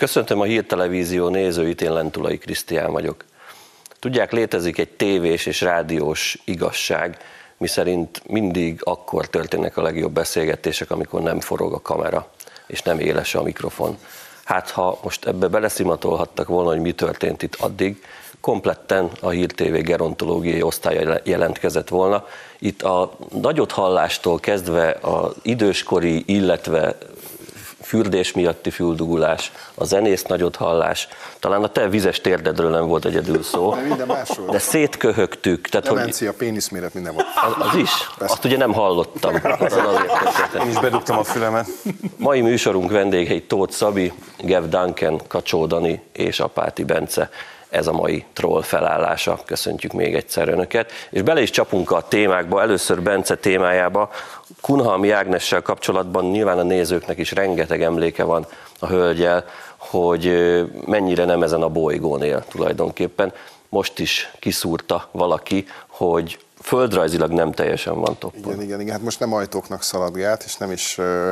Köszöntöm a Hírtelevízió nézőit, én Lentulai Krisztián vagyok. Tudják, létezik egy tévés és rádiós igazság, miszerint mindig akkor történnek a legjobb beszélgetések, amikor nem forog a kamera, és nem éles a mikrofon. Hát ha most ebbe beleszimatolhattak volna, hogy mi történt itt addig, kompletten a Hír TV gerontológiai osztálya jelentkezett volna. Itt a nagyot hallástól kezdve az időskori, illetve fürdés miatti füldugulás, a zenész nagyot hallás, talán a te vizes térdedről nem volt egyedül szó, De minden másról. de szétköhögtük. Tehát, hogy Demencia, péniszméret, minden volt. az, az is? Persze. Azt ugye nem hallottam. Azon azért. Én is bedugtam a fülemet. Mai műsorunk vendégei Tóth Szabi, Gev Duncan, Kacsó Dani és Apáti Bence. Ez a mai troll felállása. Köszöntjük még egyszer Önöket. És bele is csapunk a témákba, először Bence témájába. Kunhalmi Ágnessel kapcsolatban nyilván a nézőknek is rengeteg emléke van a hölgyel, hogy ö, mennyire nem ezen a bolygón él tulajdonképpen. Most is kiszúrta valaki, hogy földrajzilag nem teljesen van toppon. Igen, igen, igen. Hát most nem ajtóknak szaladgált, és nem is uh,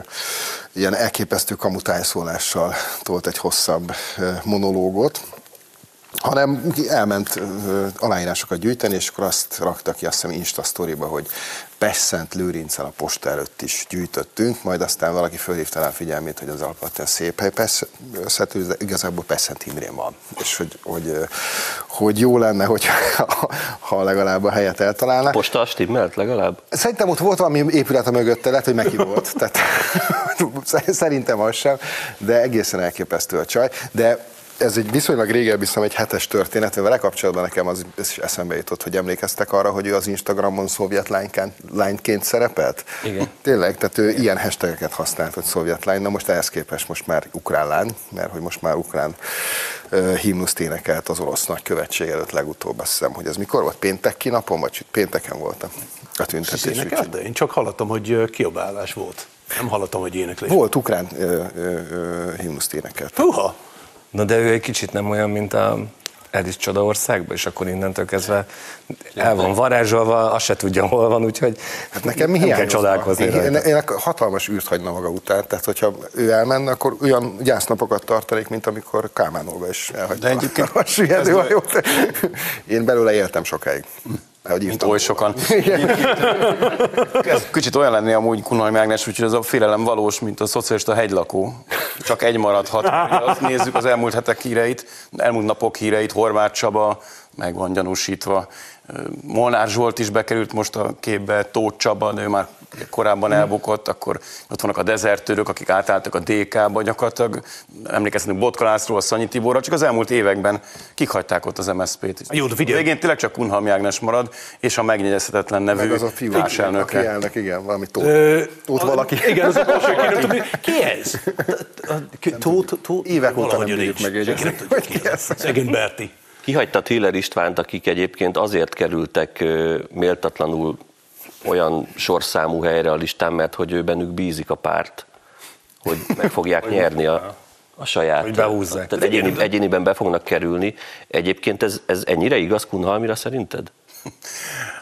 ilyen elképesztő kamutájszólással tolt egy hosszabb uh, monológot, hanem elment aláírásokat gyűjteni, és akkor azt rakta ki azt hiszem Insta sztoriba, hogy Pesszent Lőrincel a posta előtt is gyűjtöttünk, majd aztán valaki fölhívta rá a figyelmét, hogy az alapvetően szép hely, Pesszent, de igazából Pesszent Imrén van, és hogy, hogy, hogy jó lenne, hogy ha legalább a helyet eltalálná. Posta stimmelt legalább? Szerintem ott volt valami épület a mögötte, lehet, hogy Meki volt. Tehát, szerintem az sem, de egészen elképesztő a csaj. De ez egy viszonylag régebbi, szóval egy hetes történet, vele kapcsolatban nekem az ez is eszembe jutott, hogy emlékeztek arra, hogy ő az Instagramon szovjet lányként, lányként szerepelt? Igen. Tényleg, tehát ő ilyen hashtageket használt, hogy szovjet lány, na most ehhez képest most már ukrán lány, mert hogy most már ukrán uh, himnuszt énekelt az orosz nagykövetség előtt legutóbb, azt hiszem, hogy ez mikor volt? Pénteki napon, vagy pénteken voltam a És tüntetés. úgyhogy- de én csak hallottam, hogy kiabálás volt. Nem hallottam, hogy éneklés. Volt ukrán ö, ö, ö, himnuszt énekelt. Húha! Na de ő egy kicsit nem olyan, mint a Alice Csodaországban, és akkor innentől kezdve el van varázsolva, azt se tudja, hol van, úgyhogy Hát nekem mi nem kell csodálkozni Én, én, én hatalmas űrt hagyna maga után, tehát hogyha ő elmenne, akkor olyan gyásznapokat tartanék, mint amikor Kálmán Olga is elhagyta De egyébként a süllyedő hajót. Én belőle éltem sokáig. Ahogy mint oly sokan. Ez kicsit olyan lenni amúgy Kunhalmi Ágnes, úgyhogy ez a félelem valós, mint a szocialista hegylakó. Csak egy maradhat. Azt nézzük az elmúlt hetek híreit, elmúlt napok híreit, Horváth Csaba, meg van gyanúsítva. Molnár Zsolt is bekerült most a képbe, Tóth Csaba, de ő már korábban elbukott, akkor ott vannak a dezertőrök, akik átálltak a DK-ba gyakorlatilag, emlékezhetünk Botka László, a Szanyi Tiborra, csak az elmúlt években kik hagyták ott az MSZP-t. Jó, de figyelj. Végén tényleg csak Kunhalmi Ágnes marad, és a megnyegyezhetetlen nevű Meg az a fiú, aki elnök, igen, valami tó. Ö, Tóth valaki. Igen, az utolsó, ki ki ez? Tóth, Tóth, Évek óta nem bírjuk megjegyezni, ki ez. Szegény Berti. Kihagyta Hiller Istvánt, akik egyébként azért kerültek méltatlanul olyan sorszámú helyre a listán, mert hogy ő bennük bízik a párt, hogy meg fogják nyerni a, a saját. Hogy behúzzák. Tehát egyéni, egyéniben be fognak kerülni. Egyébként ez, ez ennyire igaz Kunhalmira szerinted?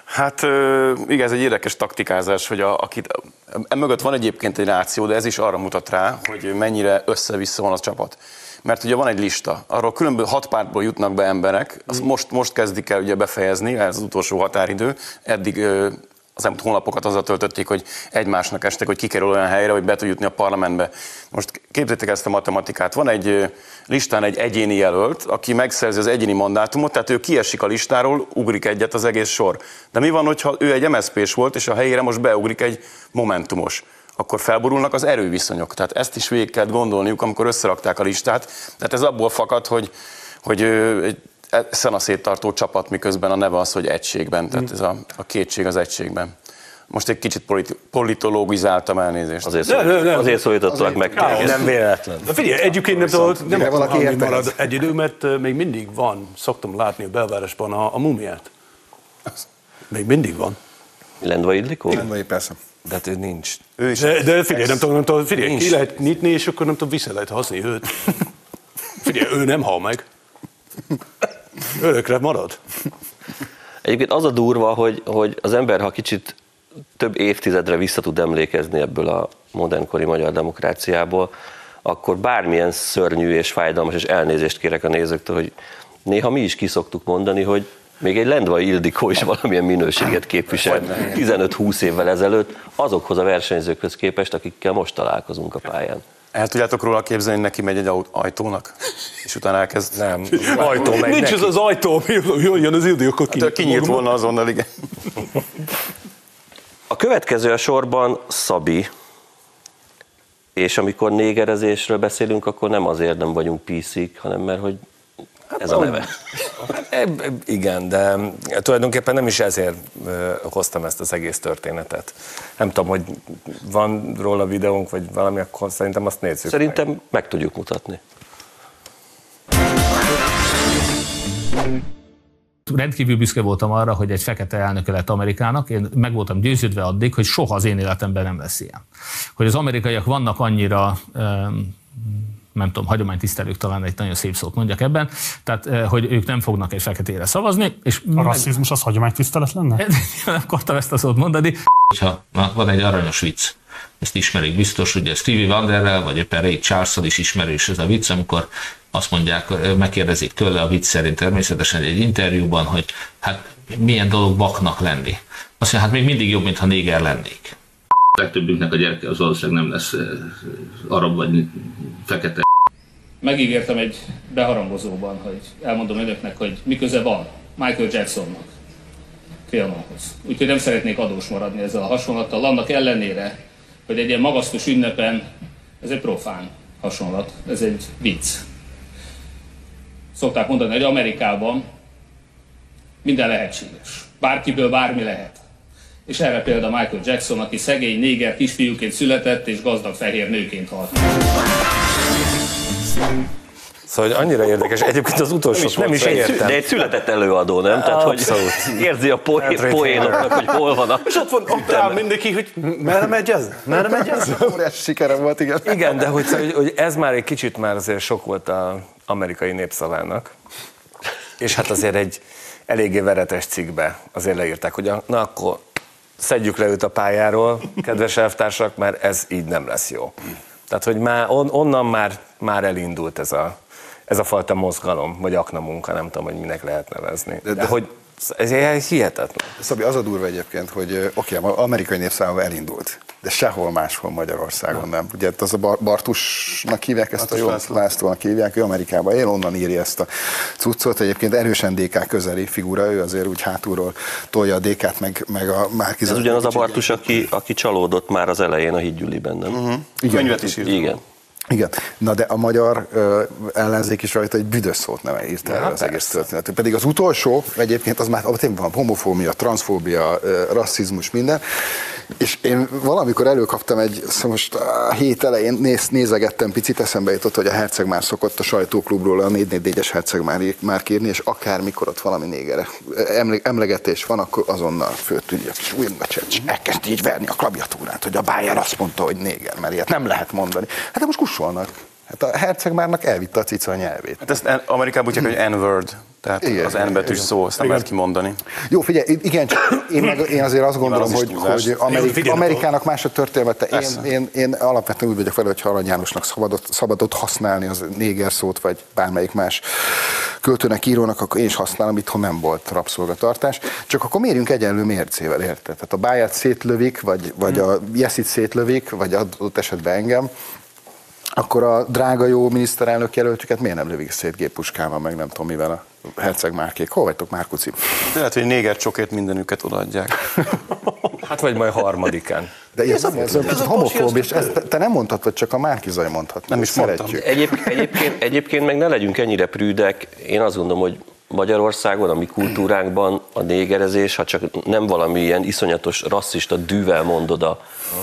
Hát igen, ez egy érdekes taktikázás, hogy a, akit, emögött van egyébként egy ráció, de ez is arra mutat rá, hogy mennyire össze-vissza van az csapat. Mert ugye van egy lista, arról különböző hat pártból jutnak be emberek, azt most, most kezdik el ugye befejezni, ez az utolsó határidő, eddig az elmúlt hónapokat azzal töltötték, hogy egymásnak estek, hogy kikerül olyan helyre, hogy be tud jutni a parlamentbe. Most képzeljétek ezt a matematikát. Van egy listán egy egyéni jelölt, aki megszerzi az egyéni mandátumot, tehát ő kiesik a listáról, ugrik egyet az egész sor. De mi van, hogyha ő egy MSZP-s volt, és a helyére most beugrik egy momentumos? akkor felborulnak az erőviszonyok. Tehát ezt is végig kell gondolniuk, amikor összerakták a listát. Tehát ez abból fakad, hogy, hogy szanaszéttartó csapat, miközben a neve az, hogy egységben. Tehát ez a, a kétség az egységben. Most egy kicsit politi- politológizáltam elnézést. Azért, Ne, ne, ne. azért szólítottalak meg téged. Nem véletlen. Na figyelj, egyébként nem tudom, nem valaki érte marad egy idő, mert még mindig van, szoktam látni a belvárosban a, a mumiát. Még mindig van. Lendva Illikó? Vagy persze. De hát ő nincs. Ő is De, de figyelj, nem tudom, nem tudom, figyelj, ki Nincs. lehet nyitni, és akkor nem tudom, vissza lehet hozni őt. Figyelj, ő nem hal meg. Örökre marad. Egyébként az a durva, hogy, hogy az ember, ha kicsit több évtizedre vissza tud emlékezni ebből a modernkori magyar demokráciából, akkor bármilyen szörnyű és fájdalmas, és elnézést kérek a nézőktől, hogy néha mi is kiszoktuk mondani, hogy még egy Lendvai Ildikó is valamilyen minőséget képvisel 15-20 évvel ezelőtt azokhoz a versenyzőkhöz képest, akikkel most találkozunk a pályán. El tudjátok róla képzelni, hogy neki megy egy ajtónak, és utána elkezd... Nem, ajtó megy Nincs neki. az az ajtó, jól jön az idő, akkor Hát, kinyílt volna azonnal, igen. A következő a sorban Szabi, és amikor négerezésről beszélünk, akkor nem azért nem vagyunk PC-k, hanem mert hogy ez a neve. E, e, Igen, de tulajdonképpen nem is ezért ö, hoztam ezt az egész történetet. Nem tudom, hogy van róla videónk, vagy valami, akkor szerintem azt nézzük meg. Szerintem meg tudjuk mutatni. rendkívül büszke voltam arra, hogy egy fekete elnöke lett Amerikának. Én meg voltam győződve addig, hogy soha az én életemben nem lesz ilyen. Hogy az amerikaiak vannak annyira öm, nem tudom, hagyománytisztelők talán egy nagyon szép szót mondjak ebben, tehát eh, hogy ők nem fognak egy feketére szavazni, és A rasszizmus az hagyománytisztelet lenne? nem akartam ezt a szót mondani. hogyha na, van egy aranyos vicc, ezt ismerik biztos, ugye Stevie Wonderrel, vagy éppen Ray charles is ismerős ez a vicc, amikor azt mondják, megkérdezik tőle a vicc szerint természetesen egy interjúban, hogy hát milyen dolog vaknak lenni. Azt mondja, hát még mindig jobb, mintha néger lennék. Legtöbbünknek a gyereke az valószínűleg nem lesz eh, arab vagy fekete. Megígértem egy beharangozóban, hogy elmondom önöknek, hogy mi köze van Michael Jacksonnak filmhoz. Úgyhogy nem szeretnék adós maradni ezzel a hasonlattal, annak ellenére, hogy egy ilyen magasztos ünnepen ez egy profán hasonlat, ez egy vicc. Szokták mondani, hogy Amerikában minden lehetséges. Bárkiből bármi lehet. És erre példa Michael Jackson, aki szegény néger kisfiúként született és gazdag fehér nőként halt. Szóval hogy annyira érdekes. Egyébként az utolsó nem is De egy, szü- értem. de egy született előadó, nem? Tehát, hogy Abszolút. érzi a poé- Hát, poénoknak, hogy hol van a... És ott van, ott áll mindenki, hogy merre megy ez? Merre megy ez? Óriási sikere volt, igen. Igen, de hogy, hogy, hogy ez már egy kicsit már azért sok volt az amerikai népszavának. És hát azért egy eléggé veretes cikkbe azért leírták, hogy a, na akkor szedjük le őt a pályáról, kedves elvtársak, mert ez így nem lesz jó. Tehát, hogy már on, onnan már, már elindult ez a, ez a fajta mozgalom, vagy aknamunka, nem tudom, hogy minek lehet nevezni. De, de, de- hogy ez, hihetetlen. Szabi, az a durva egyébként, hogy oké, okay, amerikai népszámban elindult, de sehol máshol Magyarországon nem. Ugye hát az a Bar- Bartusnak hívják ezt a jó László. Lászlónak hívják, ő Amerikában él, onnan írja ezt a cuccot. Egyébként erősen DK közeli figura, ő azért úgy hátulról tolja a DK-t, meg, meg a Márkizat. Ez ugyanaz a Bartus, aki, aki csalódott már az elején a hídgyűliben, nem? Uh-huh. Igen. Könyvet is írt. Igen. Igen, na de a magyar ö, ellenzék is rajta egy büdös szót nem írta erre az egész történetet. Pedig az utolsó egyébként az már tényleg van homofóbia, transzfóbia, ö, rasszizmus, minden. És én valamikor előkaptam egy, szóval most a hét elején néz, nézegettem picit, eszembe jutott, hogy a Herceg már szokott a sajtóklubról a 444-es Herceg már, már kérni, és akármikor ott valami négere emle, emlegetés van, akkor azonnal föltűnjük, és újra csecs, elkezd így verni a klaviatúrát, hogy a Bájer azt mondta, hogy néger, mert ilyet nem lehet mondani. Hát de most kussolnak. Hát a Herceg márnak elvitte a cica a nyelvét. Hát ezt Amerikában úgy hogy N-word, tehát Igen, az N betűs szó, ezt nem lehet kimondani. Jó, figyelj, igen, csak én, meg, én azért azt gondolom, az hogy, hogy Amerik, figyelj, Amerikának más a története. Én, én, én alapvetően úgy vagyok vele, hogy Arany Jánosnak szabadott, szabadott használni az néger szót, vagy bármelyik más költőnek, írónak, akkor én is használom, itthon nem volt rabszolgatartás. Csak akkor mérjünk egyenlő mércével, érted? Tehát a báját szétlövik, vagy, vagy a Jeszit szétlövik, vagy adott esetben engem, akkor a drága jó miniszterelnök jelöltüket miért nem lövik szét géppuskával, meg nem tudom mivel a Herceg Márkék. Hol vagytok, Márkuci? Lehet, hogy néger csokét mindenüket odaadják. Hát vagy majd harmadikán. De ez, ez, ez, ez, ez homofób, és ezt te- te nem mondhatod, csak a Márkizaj mondhat. Nem is mondtam. szeretjük. Egyéb, egyébként, egyébként meg ne legyünk ennyire prűdek. Én azt gondolom, hogy Magyarországon, a mi kultúránkban a négerezés, ha csak nem valami ilyen iszonyatos rasszista dűvel mondod, a,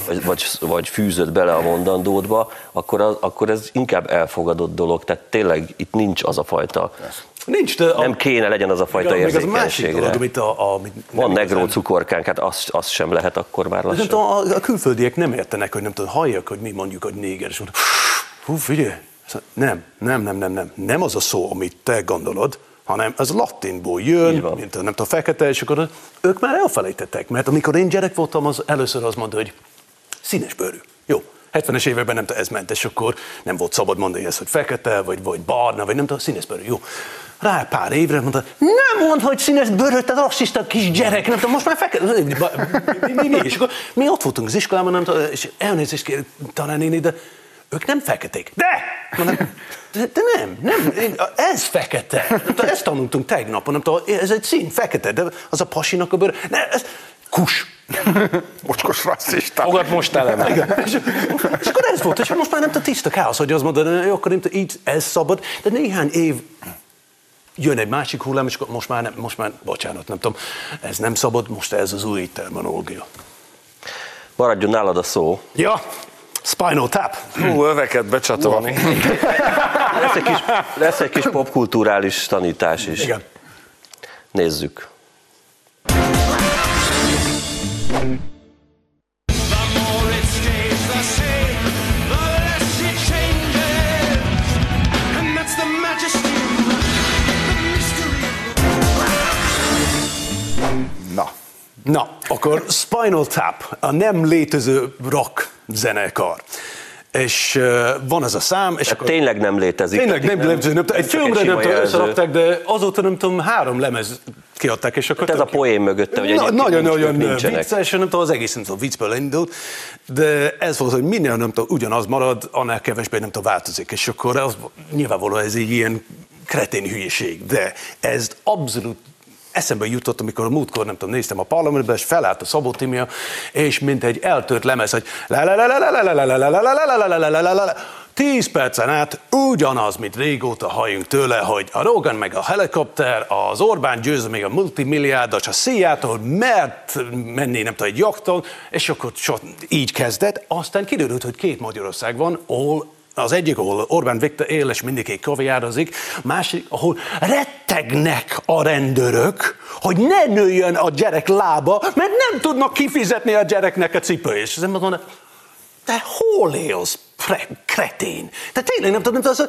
vagy, vagy, vagy fűzöd bele a mondandódba, akkor, az, akkor ez inkább elfogadott dolog. Tehát tényleg itt nincs az a fajta, Nincs, de a, nem kéne legyen az a fajta még az másik érzékenységre. dolog, amit a, a amit Van nem negró igazán- cukorkánk, hát az, az sem lehet akkor már Nem lassan. tudom, a, a külföldiek nem értenek, hogy nem tudom, halljak, hogy mi mondjuk, hogy néger, és mondom, hú, figyelj, Szóval Nem, nem, nem, nem, nem. Nem az a szó, amit te gondolod, hanem az latinból jön, mint a, nem tudom, fekete, és akkor ők már elfelejtettek, mert amikor én gyerek voltam, az először azt mondta, hogy színes bőrű. Jó, 70-es években nem tudom, ez ment, és akkor nem volt szabad mondani ezt, hogy fekete, vagy, vagy barna, vagy nem tudom, színes bőrű. Jó. Rá pár évre mondta, nem mond, hogy színes bőrű, te rasszista kis gyerek, nem tudom, most már fekete. Mi, mi, mi? És akkor mi ott voltunk az iskolában, nem tudom, és elnézést kér, tanárnéni, de ők nem feketék. De! Mondom, de, de nem, nem, ez fekete. Tudom, Ezt tanultunk tegnap, nem tudom, ez egy szín, fekete, de az a pasinak a bőr. Ne, ez kus. Mocskos rasszista. Fogad most eleme. És, és akkor ez volt, és most már nem tudom, tiszta káosz, hogy azt mondod, hogy akkor nem így ez szabad, de néhány év jön egy másik hullám, és most már, nem, most már, bocsánat, nem tudom, ez nem szabad, most ez az új terminológia. Maradjon nálad a szó. Ja, spinal tap. Hú, öveket becsatolni. Lesz egy kis, lesz egy kis popkulturális tanítás is. Igen. Nézzük. Na, akkor Spinal Tap, a nem létező rock zenekar. És uh, van ez a szám, és akkor... Tényleg nem létezik. Tényleg Tehát nem, itt nem, egy filmre nem tudom, összerakták, de azóta nem tudom, három lemez kiadták, és akkor... Hát ez a poén mögötte, hogy nincs- Nagyon-nagyon vicces, nem tudom, az egész nem tudom, viccből indult, de ez volt, hogy minél nem tudom, ugyanaz marad, annál kevesbé nem tudom, változik, és akkor az, nyilvánvalóan ez egy ilyen kretén hülyeség, de ez abszolút eszembe jutott, amikor a múltkor, nem tudom, néztem a parlamentben, és felállt a Szabó Timia, és mint egy eltört lemez, hogy Tíz percen át ugyanaz, mint régóta halljunk tőle, hogy a Rogan meg a helikopter, az Orbán győz még a multimilliárdos, a Szijjától, mert menni nem tudom, egy jakton, és akkor így kezdett, aztán kiderült, hogy két Magyarország van, all az egyik, ahol Orbán Viktor él, és mindig kaviározik, másik, ahol rettegnek a rendőrök, hogy ne nőjön a gyerek lába, mert nem tudnak kifizetni a gyereknek a cipőjét. És az ember mondja, te hol élsz, pre- kretén? Te tényleg nem tudom, az,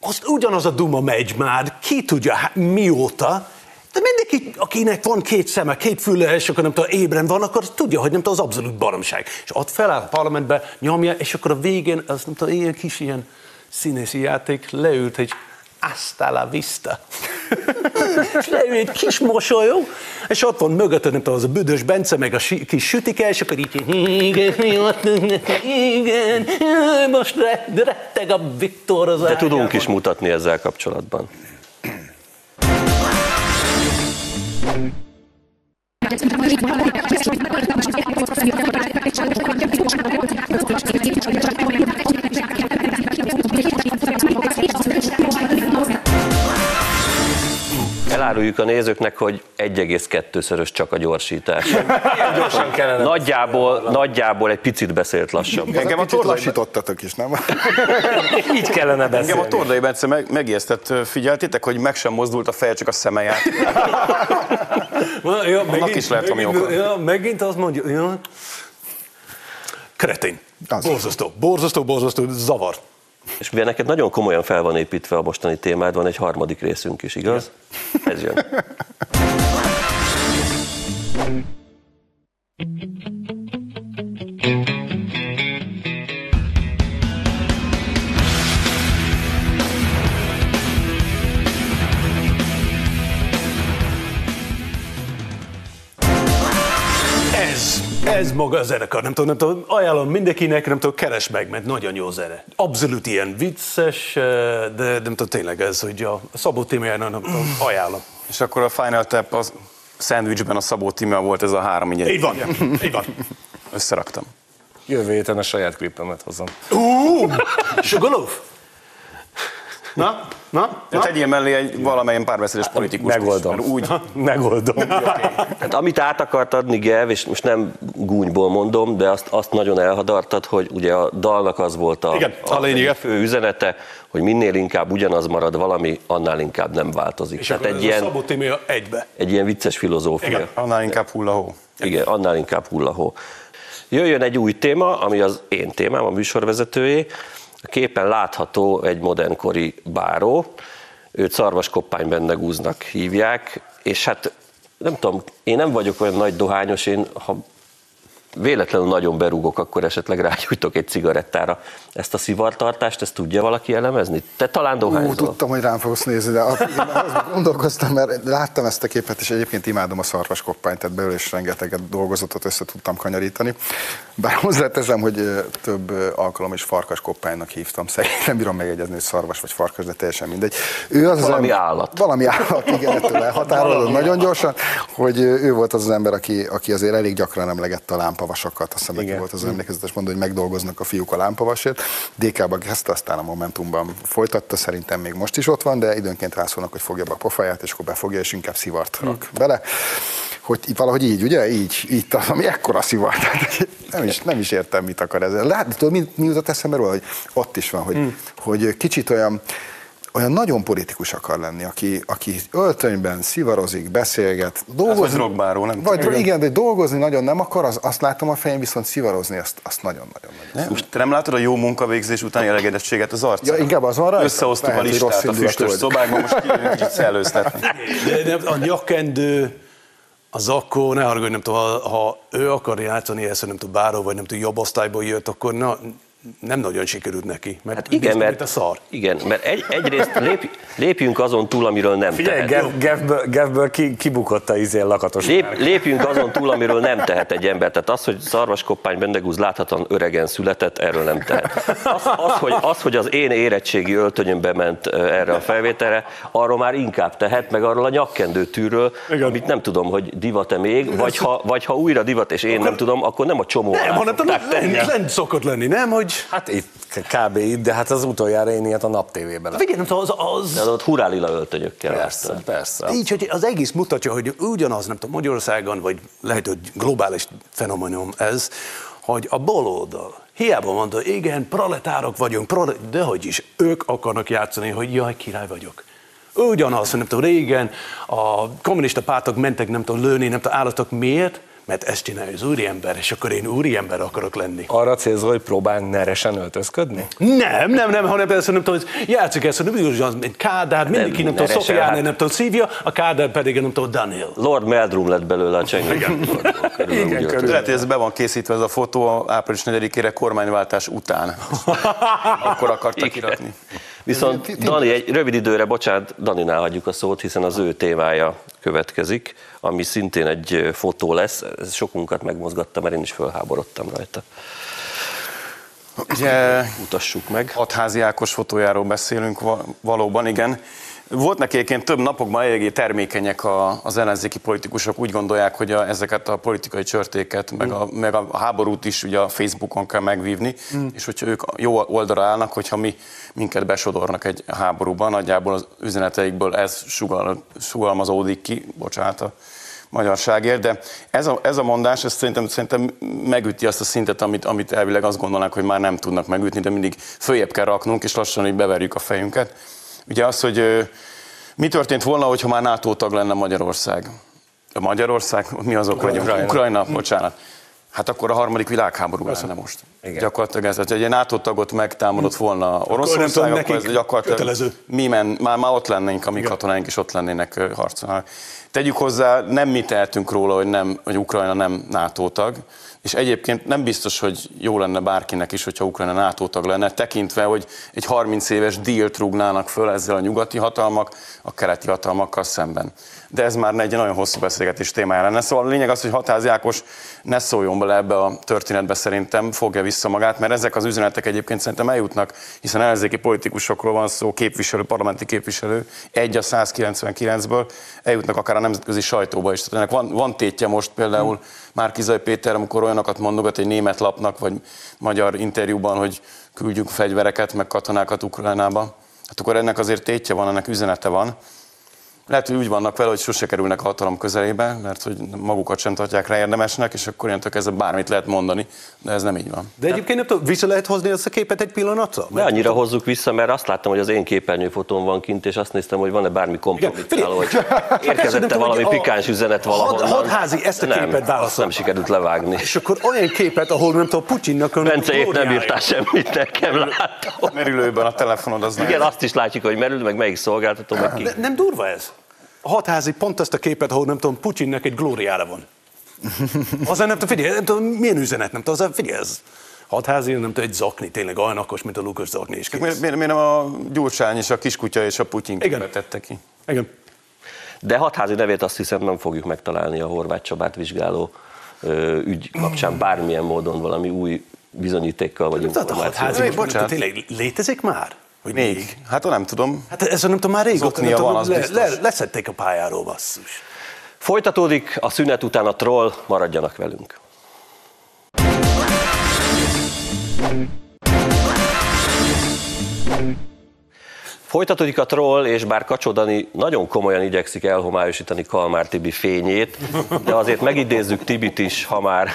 az ugyanaz a duma megy már, ki tudja hát, mióta, de mindenki, akinek van két szeme, két füle, és akkor nem tudom, ébren van, akkor tudja, hogy nem tudom, az abszolút baromság. És ott feláll a parlamentbe, nyomja, és akkor a végén, az nem tudom, ilyen kis ilyen színészi játék, leült egy hasta la vista. és leül egy kis mosolyog, és ott van mögötte, nem tudom, az a büdös Bence, meg a kis sütike, és akkor így, igen, igen, most re- retteg a Viktor az De tudunk is mutatni ezzel kapcsolatban. Thank you. Eláruljuk a nézőknek, hogy 1,2-szörös csak a gyorsítás. Gyorsan kellene. Nagyjából, nagyjából egy picit beszélt lassabb. engem a Kicsit lassítottatok is, nem? Így kellene Engem beszélni. a Tordai Bence meg, megijesztett, figyeltétek, hogy meg sem mozdult a feje, csak a szeme járt. Ja, megint, is lehet valami megint, oka. ja, megint azt mondja, ja. Kretén. Borzasztó, borzasztó, borzasztó, zavar. És mivel neked nagyon komolyan fel van építve a mostani témád, van egy harmadik részünk is, igaz? Ez jön. Ez, maga a zenekar, nem tudom, nem tudom, ajánlom mindenkinek, nem tudom, keres meg, mert nagyon jó zene. Abszolút ilyen vicces, eh, de nem tudom, tényleg ez, hogy a Szabó témájának, nem tudom, ajánlom. És akkor a Final Tap az szendvicsben a Szabó Tímea volt ez a három, így Így van, így van. összeraktam. Jövő héten a saját klipemet hozom. Ú, Sugarloaf. Na, na, Na? Tegyél mellé egy valamilyen párbeszédes politikus. Megoldom. Úgy, Megoldom. Hát amit át akart adni Gev, és most nem gúnyból mondom, de azt, azt nagyon elhadartad, hogy ugye a dalnak az volt a, Igen, a lényege. fő üzenete, hogy minél inkább ugyanaz marad valami, annál inkább nem változik. És Tehát akkor egy ez a ilyen, Szabó egybe. egy ilyen vicces filozófia. Igen. annál inkább hullahó. Igen, annál inkább hullahó. Jöjjön egy új téma, ami az én témám, a műsorvezetőjé. Képen látható egy modernkori báró, őt szarvaskoppány bendegúznak hívják, és hát nem tudom, én nem vagyok olyan nagy dohányos, én ha véletlenül nagyon berúgok, akkor esetleg rágyújtok egy cigarettára ezt a szivartartást, ezt tudja valaki elemezni? Te talán dohányzol. Ú, tudtam, hogy rám fogsz nézni, de azt, gondolkoztam, mert láttam ezt a képet, és egyébként imádom a szarvaskoppányt, tehát belőle is rengeteget dolgozatot össze tudtam kanyarítani. Bár hozzáteszem, hogy több alkalom is farkaskoppánynak hívtam. Szerintem nem bírom megegyezni, hogy szarvas vagy farkas, de teljesen mindegy. Ő az Valami az ember, állat. Valami állat, igen, ettől elhatárolod nagyon gyorsan, hogy ő volt az az ember, aki, aki azért elég gyakran emlegette a lámpavasokat. Azt hiszem, neki volt az emlékezetes mondani, hogy megdolgoznak a fiúk a lámpavasért. DK-ba kezdte, aztán a Momentumban folytatta, szerintem még most is ott van, de időnként rászólnak, hogy fogja be a pofáját, és akkor befogja, és inkább szivart rak bele. Hogy valahogy így, ugye? Így, így talán, ami ekkora szivar. Tehát Nem is, nem is értem, mit akar ezzel. Látni, tudod, mi, mi jutott eszembe róla, hogy ott is van, hogy, Hmm. hogy kicsit olyan, olyan nagyon politikus akar lenni, aki, aki öltönyben szivarozik, beszélget, dolgozni. vagy drogbáró, nem Vagy, tudom. igen, de dolgozni nagyon nem akar, az, azt látom a fején, viszont szivarozni azt, azt nagyon-nagyon. nagyon. Nem? Te nem látod a jó munkavégzés utáni elégedettséget az arcán? Ja, inkább az van rajta? Összehoztuk a Lehet, hogy listát rossz a füstös szobákban, most kicsit szellőztetni. De, de a nyakkendő, az akkor, ne haragudj, nem tudom, ha, ha ő akar játszani ezt, nem tudom, báró, vagy nem tudom, jobb osztályból jött, akkor na, nem nagyon sikerült neki. Mert Hát igen, mert, a szar. igen, mert egy, egyrészt lép, lépjünk azon túl, amiről nem Figyelj, tehet. Gev, Gevből, Gevből ki, kibukott a izé lakatos. Lép, lépjünk azon túl, amiről nem tehet egy ember. Tehát az, hogy szarvaskoppány bendegúz láthatóan öregen született, erről nem tehet. Az, az, hogy, az, hogy az én érettségi öltönyömbe ment erre a felvételre, arról már inkább tehet, meg arról a nyakkendőtűről, amit nem tudom, hogy divat-e még, vagy ha, vagy ha újra divat, és én nem tudom, akkor nem a csomó Nem, hanem nem, nem szokott lenni, nem, hogy... Hát itt, kb. itt, de hát az utoljára én ilyet a nap tévében láttam. Figyelj, nem tudom, az, az, De ott hurálila öltönyökkel Persze, láttam. persze. Így, hogy az egész mutatja, hogy ugyanaz, nem tudom, Magyarországon, vagy lehet, hogy globális fenomenon ez, hogy a baloldal hiába mondta, igen, proletárok vagyunk, prole... de hogy is, ők akarnak játszani, hogy jaj, király vagyok. Ugyanaz, nem tudom, régen a kommunista pártok mentek, nem tudom, lőni, nem tudom, állatok miért? Mert ezt csinálja az úriember, és akkor én úriember akarok lenni. Arra célzol, hogy próbál neresen öltözködni? Nem, nem, nem, hanem persze nem tudom, hogy játszik ezt, hogy ugyanaz, mint Kádár, mindenki nem tudom, Szofiáné, hát- nem tudom, Szívja, a Kádár pedig nem tudom, Daniel. Lord Meldrum lett belőle a csengő. Igen, De lehet, hogy ez be van készítve ez a fotó április 4-ére kormányváltás után. Akkor akartak kirakni. Viszont Dani, egy rövid időre, bocsánat, Daninál hagyjuk a szót, hiszen az ő témája következik, ami szintén egy fotó lesz. Ez sokunkat megmozgatta, mert én is fölháborodtam rajta. Ugye Mutassuk meg. hatházi Ákos fotójáról beszélünk va- valóban, igen. Volt neki egyébként több napokban eléggé termékenyek a, az ellenzéki politikusok, úgy gondolják, hogy a, ezeket a politikai csörtéket, meg a, meg a háborút is ugye a Facebookon kell megvívni, és hogyha ők jó oldalra állnak, hogyha mi minket besodornak egy háborúban, nagyjából az üzeneteikből ez sugal, sugalmazódik ki, bocsánat a magyarságért, de ez a, ez a mondás, ez szerintem, szerintem megüti azt a szintet, amit, amit elvileg azt gondolnák, hogy már nem tudnak megütni, de mindig följebb kell raknunk, és lassan így beverjük a fejünket. Ugye az, hogy mi történt volna, hogyha már NATO tag lenne Magyarország? A Magyarország, mi azok vagyunk? Ukrajna. Ukrajna, bocsánat. Hát akkor a harmadik világháború lenne most. Igen. Gyakorlatilag ez, hogy egy NATO tagot megtámadott volna Oroszország, akkor, nekik ez gyakorlatilag kötelező. mi men, már, már ott lennénk, a mi katonáink is ott lennének harcolnak. Tegyük hozzá, nem mi tehetünk róla, hogy, nem, hogy Ukrajna nem NATO tag, és egyébként nem biztos, hogy jó lenne bárkinek is, hogyha Ukrajna NATO tag lenne, tekintve, hogy egy 30 éves dílt rúgnának föl ezzel a nyugati hatalmak a keleti hatalmakkal szemben. De ez már egy nagyon hosszú beszélgetés témája lenne. Szóval a lényeg az, hogy Hatázi Ákos ne szóljon bele ebbe a történetbe szerintem, fogja vissza magát, mert ezek az üzenetek egyébként szerintem eljutnak, hiszen ellenzéki politikusokról van szó, képviselő, parlamenti képviselő, egy a 199-ből, eljutnak akár a nemzetközi sajtóba is. Tehát ennek van, van tétje most például Márkizai Péter, amikor olyanokat mondogat egy német lapnak, vagy magyar interjúban, hogy küldjünk fegyvereket, meg katonákat Ukrajnába. Hát akkor ennek azért tétje van, ennek üzenete van. Lehet, hogy úgy vannak vele, hogy sose kerülnek a hatalom közelébe, mert hogy magukat sem tartják rá érdemesnek, és akkor ilyen kezdve bármit lehet mondani, de ez nem így van. De egyébként nem tudom, vissza lehet hozni ezt a képet egy pillanatra? Ne annyira hozzuk vissza, mert azt láttam, hogy az én képernyőfotón van kint, és azt néztem, hogy van-e bármi kompromittáló, hogy érkezett-e tudom, valami a- pikáns üzenet valahol. Hadházi ezt a képet nem, azt válaszol. nem sikerült levágni. És akkor olyan képet, ahol nem tudom, Putyinnak a Bence épp nem írtál semmit nekem, látom. Merülőben a telefonod az Igen, nem. azt is látjuk, hogy merül, meg melyik szolgáltató, meg ki. Nem durva ez? A hadházi pont azt a képet, ahol nem tudom, Putyinnak egy glóriára van. Azon nem tudom, figyelj, nem tudom, milyen üzenet, nem tudom, azon figyelj, ez hadházi, nem tudom, egy zakni, tényleg olyan okos, mint a Lukas zakni is. Miért, miért, miért nem a Gyurcsány és a kiskutya és a Putyin Igen. tette ki? Igen. De hatházi nevét azt hiszem nem fogjuk megtalálni a Horváth Csabát vizsgáló ö, ügy kapcsán bármilyen módon valami új bizonyítékkal vagy Tehát a hadházi, információval. most bocsánat. tényleg létezik már? Hogy Még? Hát nem tudom. Hát ez nem tudom, már régóta nem tudom, van, az le, biztos. le, leszették a pályáról, basszus. Folytatódik a szünet után a troll, maradjanak velünk. Folytatódik a troll, és bár Kacsó Dani nagyon komolyan igyekszik elhomályosítani Kalmár Tibi fényét, de azért megidézzük Tibit is, ha már,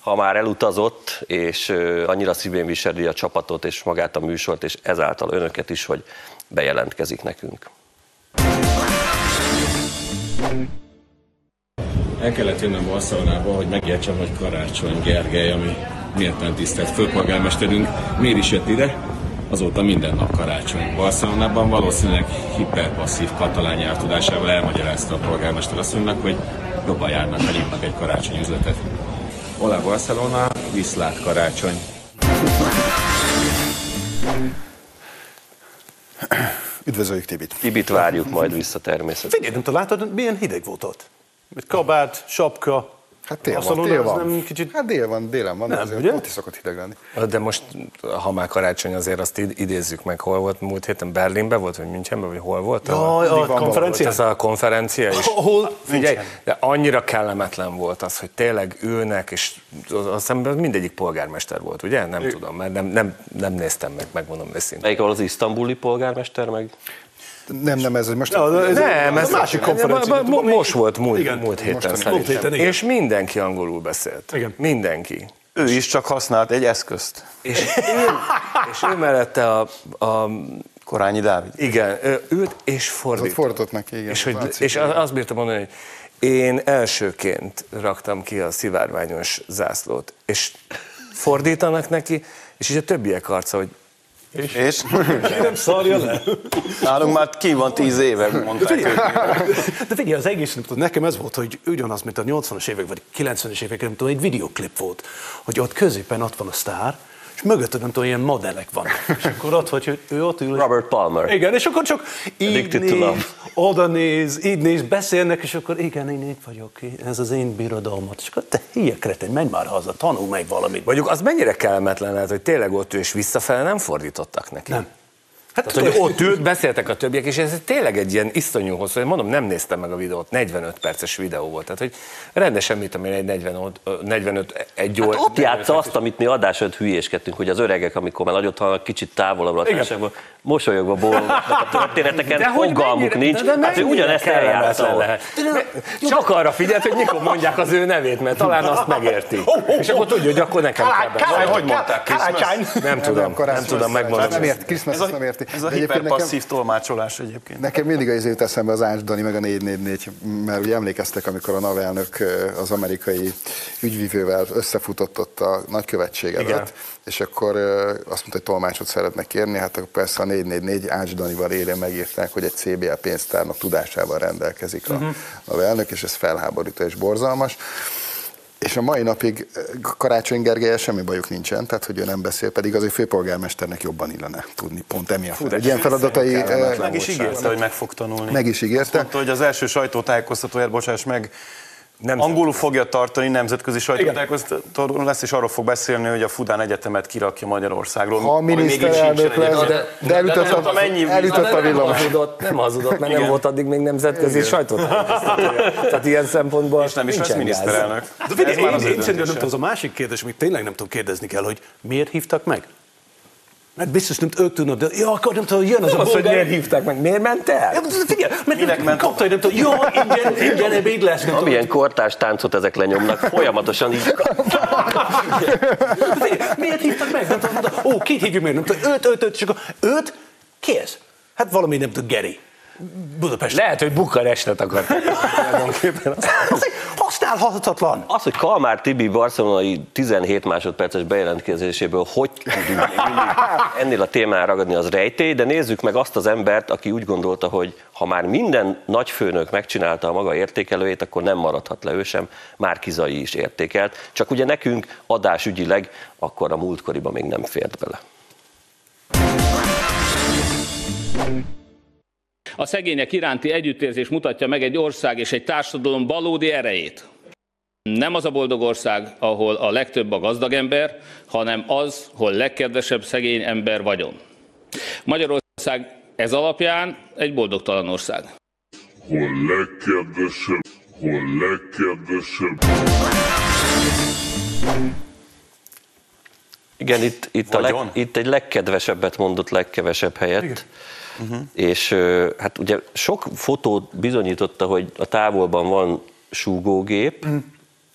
ha már elutazott, és annyira szívén viseli a csapatot és magát a műsort, és ezáltal önöket is, hogy bejelentkezik nekünk. El kellett jönnöm Barcelonába, hogy megértsem, hogy Karácsony Gergely, ami méltán tisztelt főpolgármesterünk, miért is jött ide. Azóta minden nap karácsony. Barcelonában valószínűleg hiperpasszív katalán nyelv tudásával elmagyarázta a polgármester asszonynak, hogy jobban járnak, ha nyitnak egy karácsony üzletet. Hola Barcelona, viszlát karácsony. Üdvözöljük Tibit. Tibit várjuk majd vissza természetesen. Figyelj, nem tudom, látod, milyen hideg volt ott? Egy kabát, sapka. Hát tél van, tél van. Nem kicsit... Hát dél van, délen van, Nem, azért ugye? ott is szokott hideg lenni. De most, ha már karácsony, azért azt id- idézzük meg, hol volt múlt héten, Berlinben volt, vagy Münchenben, vagy hol volt? Jaj, a konferencia? Ez a konferencia is. Ahol- Figyelj, de annyira kellemetlen volt az, hogy tényleg ülnek, és az- azt hiszem mindegyik polgármester volt, ugye? Nem tudom, mert nem, nem, nem néztem meg, megmondom őszintén. Melyik az isztambuli polgármester meg? Nem, nem, ez most... Ja, ez Nem, a ez másik konferencia. mo- Most volt múlt, Igen, múlt héten mostani. szerintem. Múlt héten, igen. És mindenki angolul beszélt. Igen. Mindenki. Ő is csak használt egy eszközt. És ő, és ő mellette a, a Korányi Dávid. igen, ő ült és Ott fordított. fordított neki, igen. És, hogy, látszik. és azt bírtam mondani, hogy én elsőként raktam ki a szivárványos zászlót, és fordítanak neki, és így a többiek arca, hogy És Nem szarja le. nálunk már ki van tíz éve, mondták ők. De figyelj, az egész, nem tudom, nekem ez volt, hogy ugyanaz, mint a 80-as évek, vagy 90-es évek, nem tudom, egy videoklip volt, hogy ott középen ott van a sztár, és mögötted nem tudom, ilyen modellek vannak. És akkor ott, hogy ő ott ül, Robert Palmer. Igen, és akkor csak így néz, oda néz, így néz, beszélnek, és akkor igen, én itt vagyok, ez az én birodalmat. És akkor te hülye kreten, menj már haza, tanulj meg valamit. mondjuk az mennyire kellemetlen lehet, hogy tényleg ott ő és visszafele nem fordítottak neki. Nem. Hát, hogy ott ült, beszéltek a többiek, és ez tényleg egy ilyen iszonyú hosszú, én mondom, nem néztem meg a videót, 45 perces videó volt, tehát hogy rendesen, mit tudom én, egy 40, ót- ö, 45, egy óra. Hát ott játsza azt, amit mi adás előtt hülyéskedtünk, hogy az öregek, amikor már nagyot hallanak, kicsit Igen. társaságban, mosolyogva bólogatnak a történeteken, De hogy fogalmuk mennyire- nincs. de Hát ő mennyire ugyanezt kellemetlen eljátsza. Csak arra figyelt, hogy mikor mondják az ő nevét, mert talán azt megérti. És akkor tudja, hogy akkor nekem kell beszélni. Hogy mondták? Nem tudom, nem tudom megmondani. Nem érti, Christmas nem érti. Ez a egyébként nekem- hiperpasszív tolmácsolás egyébként. Nekem mindig az jut eszembe az Ács Dani, meg a 444, mert ugye emlékeztek, amikor a NAV az amerikai ügyvívővel összefutott ott a nagykövetség előtt, Igen. és akkor azt mondta, hogy tolmácsot szeretnek kérni, hát akkor persze a 444 Ács Danival élén megírták, hogy egy CBL pénztárnak tudásával rendelkezik a. NAV elnök, és ez felháborító és borzalmas. És a mai napig ö, Karácsony Gergely semmi bajuk nincsen, tehát hogy ő nem beszél, pedig az ő főpolgármesternek jobban illene tudni, pont emiatt. de Egy ilyen feladatai ö, Meg is ígérte, hogy meg fog tanulni. meg is ígérte. Mondta, hogy az első sajtótájékoztatóját, bocsáss meg, nem angolul fogja tartani, nemzetközi sajtótájékoztató lesz, és arról fog beszélni, hogy a Fudán Egyetemet kirakja Magyarországról. Ha a miniszterelnök lesz, de, de elütött, nem tudom, a, mennyi- elütött De a nem villamos. hazudott, nem hazudott, mert nem volt addig még nemzetközi sajtótájékoztatója. Tehát ilyen szempontból És nem is lesz miniszterelnök. De figyelj, én, én szerintem nem tudom, az a másik kérdés, amit tényleg nem tudom kérdezni kell, hogy miért hívtak meg? Mert biztos nem ők tudnak, de ja, akkor nem tudom, jön az Nem a az, hogy bolgár. miért hívták meg, miért ment el? Ja, Figyelj, mert Minek nem ment kapta, hogy nem tudom, jó, ingyen, ingyen ebéd lesz. nem. Amilyen kortárs táncot ezek lenyomnak, folyamatosan így Figyelj, Miért hívtak meg? Nem tudom, mondta, ó, kit hívjuk meg? Nem tudom, öt, öt, öt, és akkor öt? Ki ez? Hát valami nem tudom, Geri. Budapest. Lehet, hogy Bukarestet akart. Tulajdonképpen azt- Az egy használhatatlan. Az, hogy Kalmár Tibi barcelonai 17 másodperces bejelentkezéséből hogy tudunk ennél a témára ragadni, az rejtély, de nézzük meg azt az embert, aki úgy gondolta, hogy ha már minden nagyfőnök megcsinálta a maga értékelőjét, akkor nem maradhat le ő sem, már Kizai is értékelt. Csak ugye nekünk adásügyileg akkor a múltkoriban még nem fért bele. A szegények iránti együttérzés mutatja meg egy ország és egy társadalom valódi erejét. Nem az a boldog ország, ahol a legtöbb a gazdag ember, hanem az, hol legkedvesebb szegény ember vagyon. Magyarország ez alapján egy boldogtalan ország. hol legkedvesebb, hol legkedvesebb. Igen, itt, itt, a leg, itt egy legkedvesebbet mondott legkevesebb helyett. Uh-huh. És hát ugye sok fotó bizonyította, hogy a távolban van súgógép, uh-huh.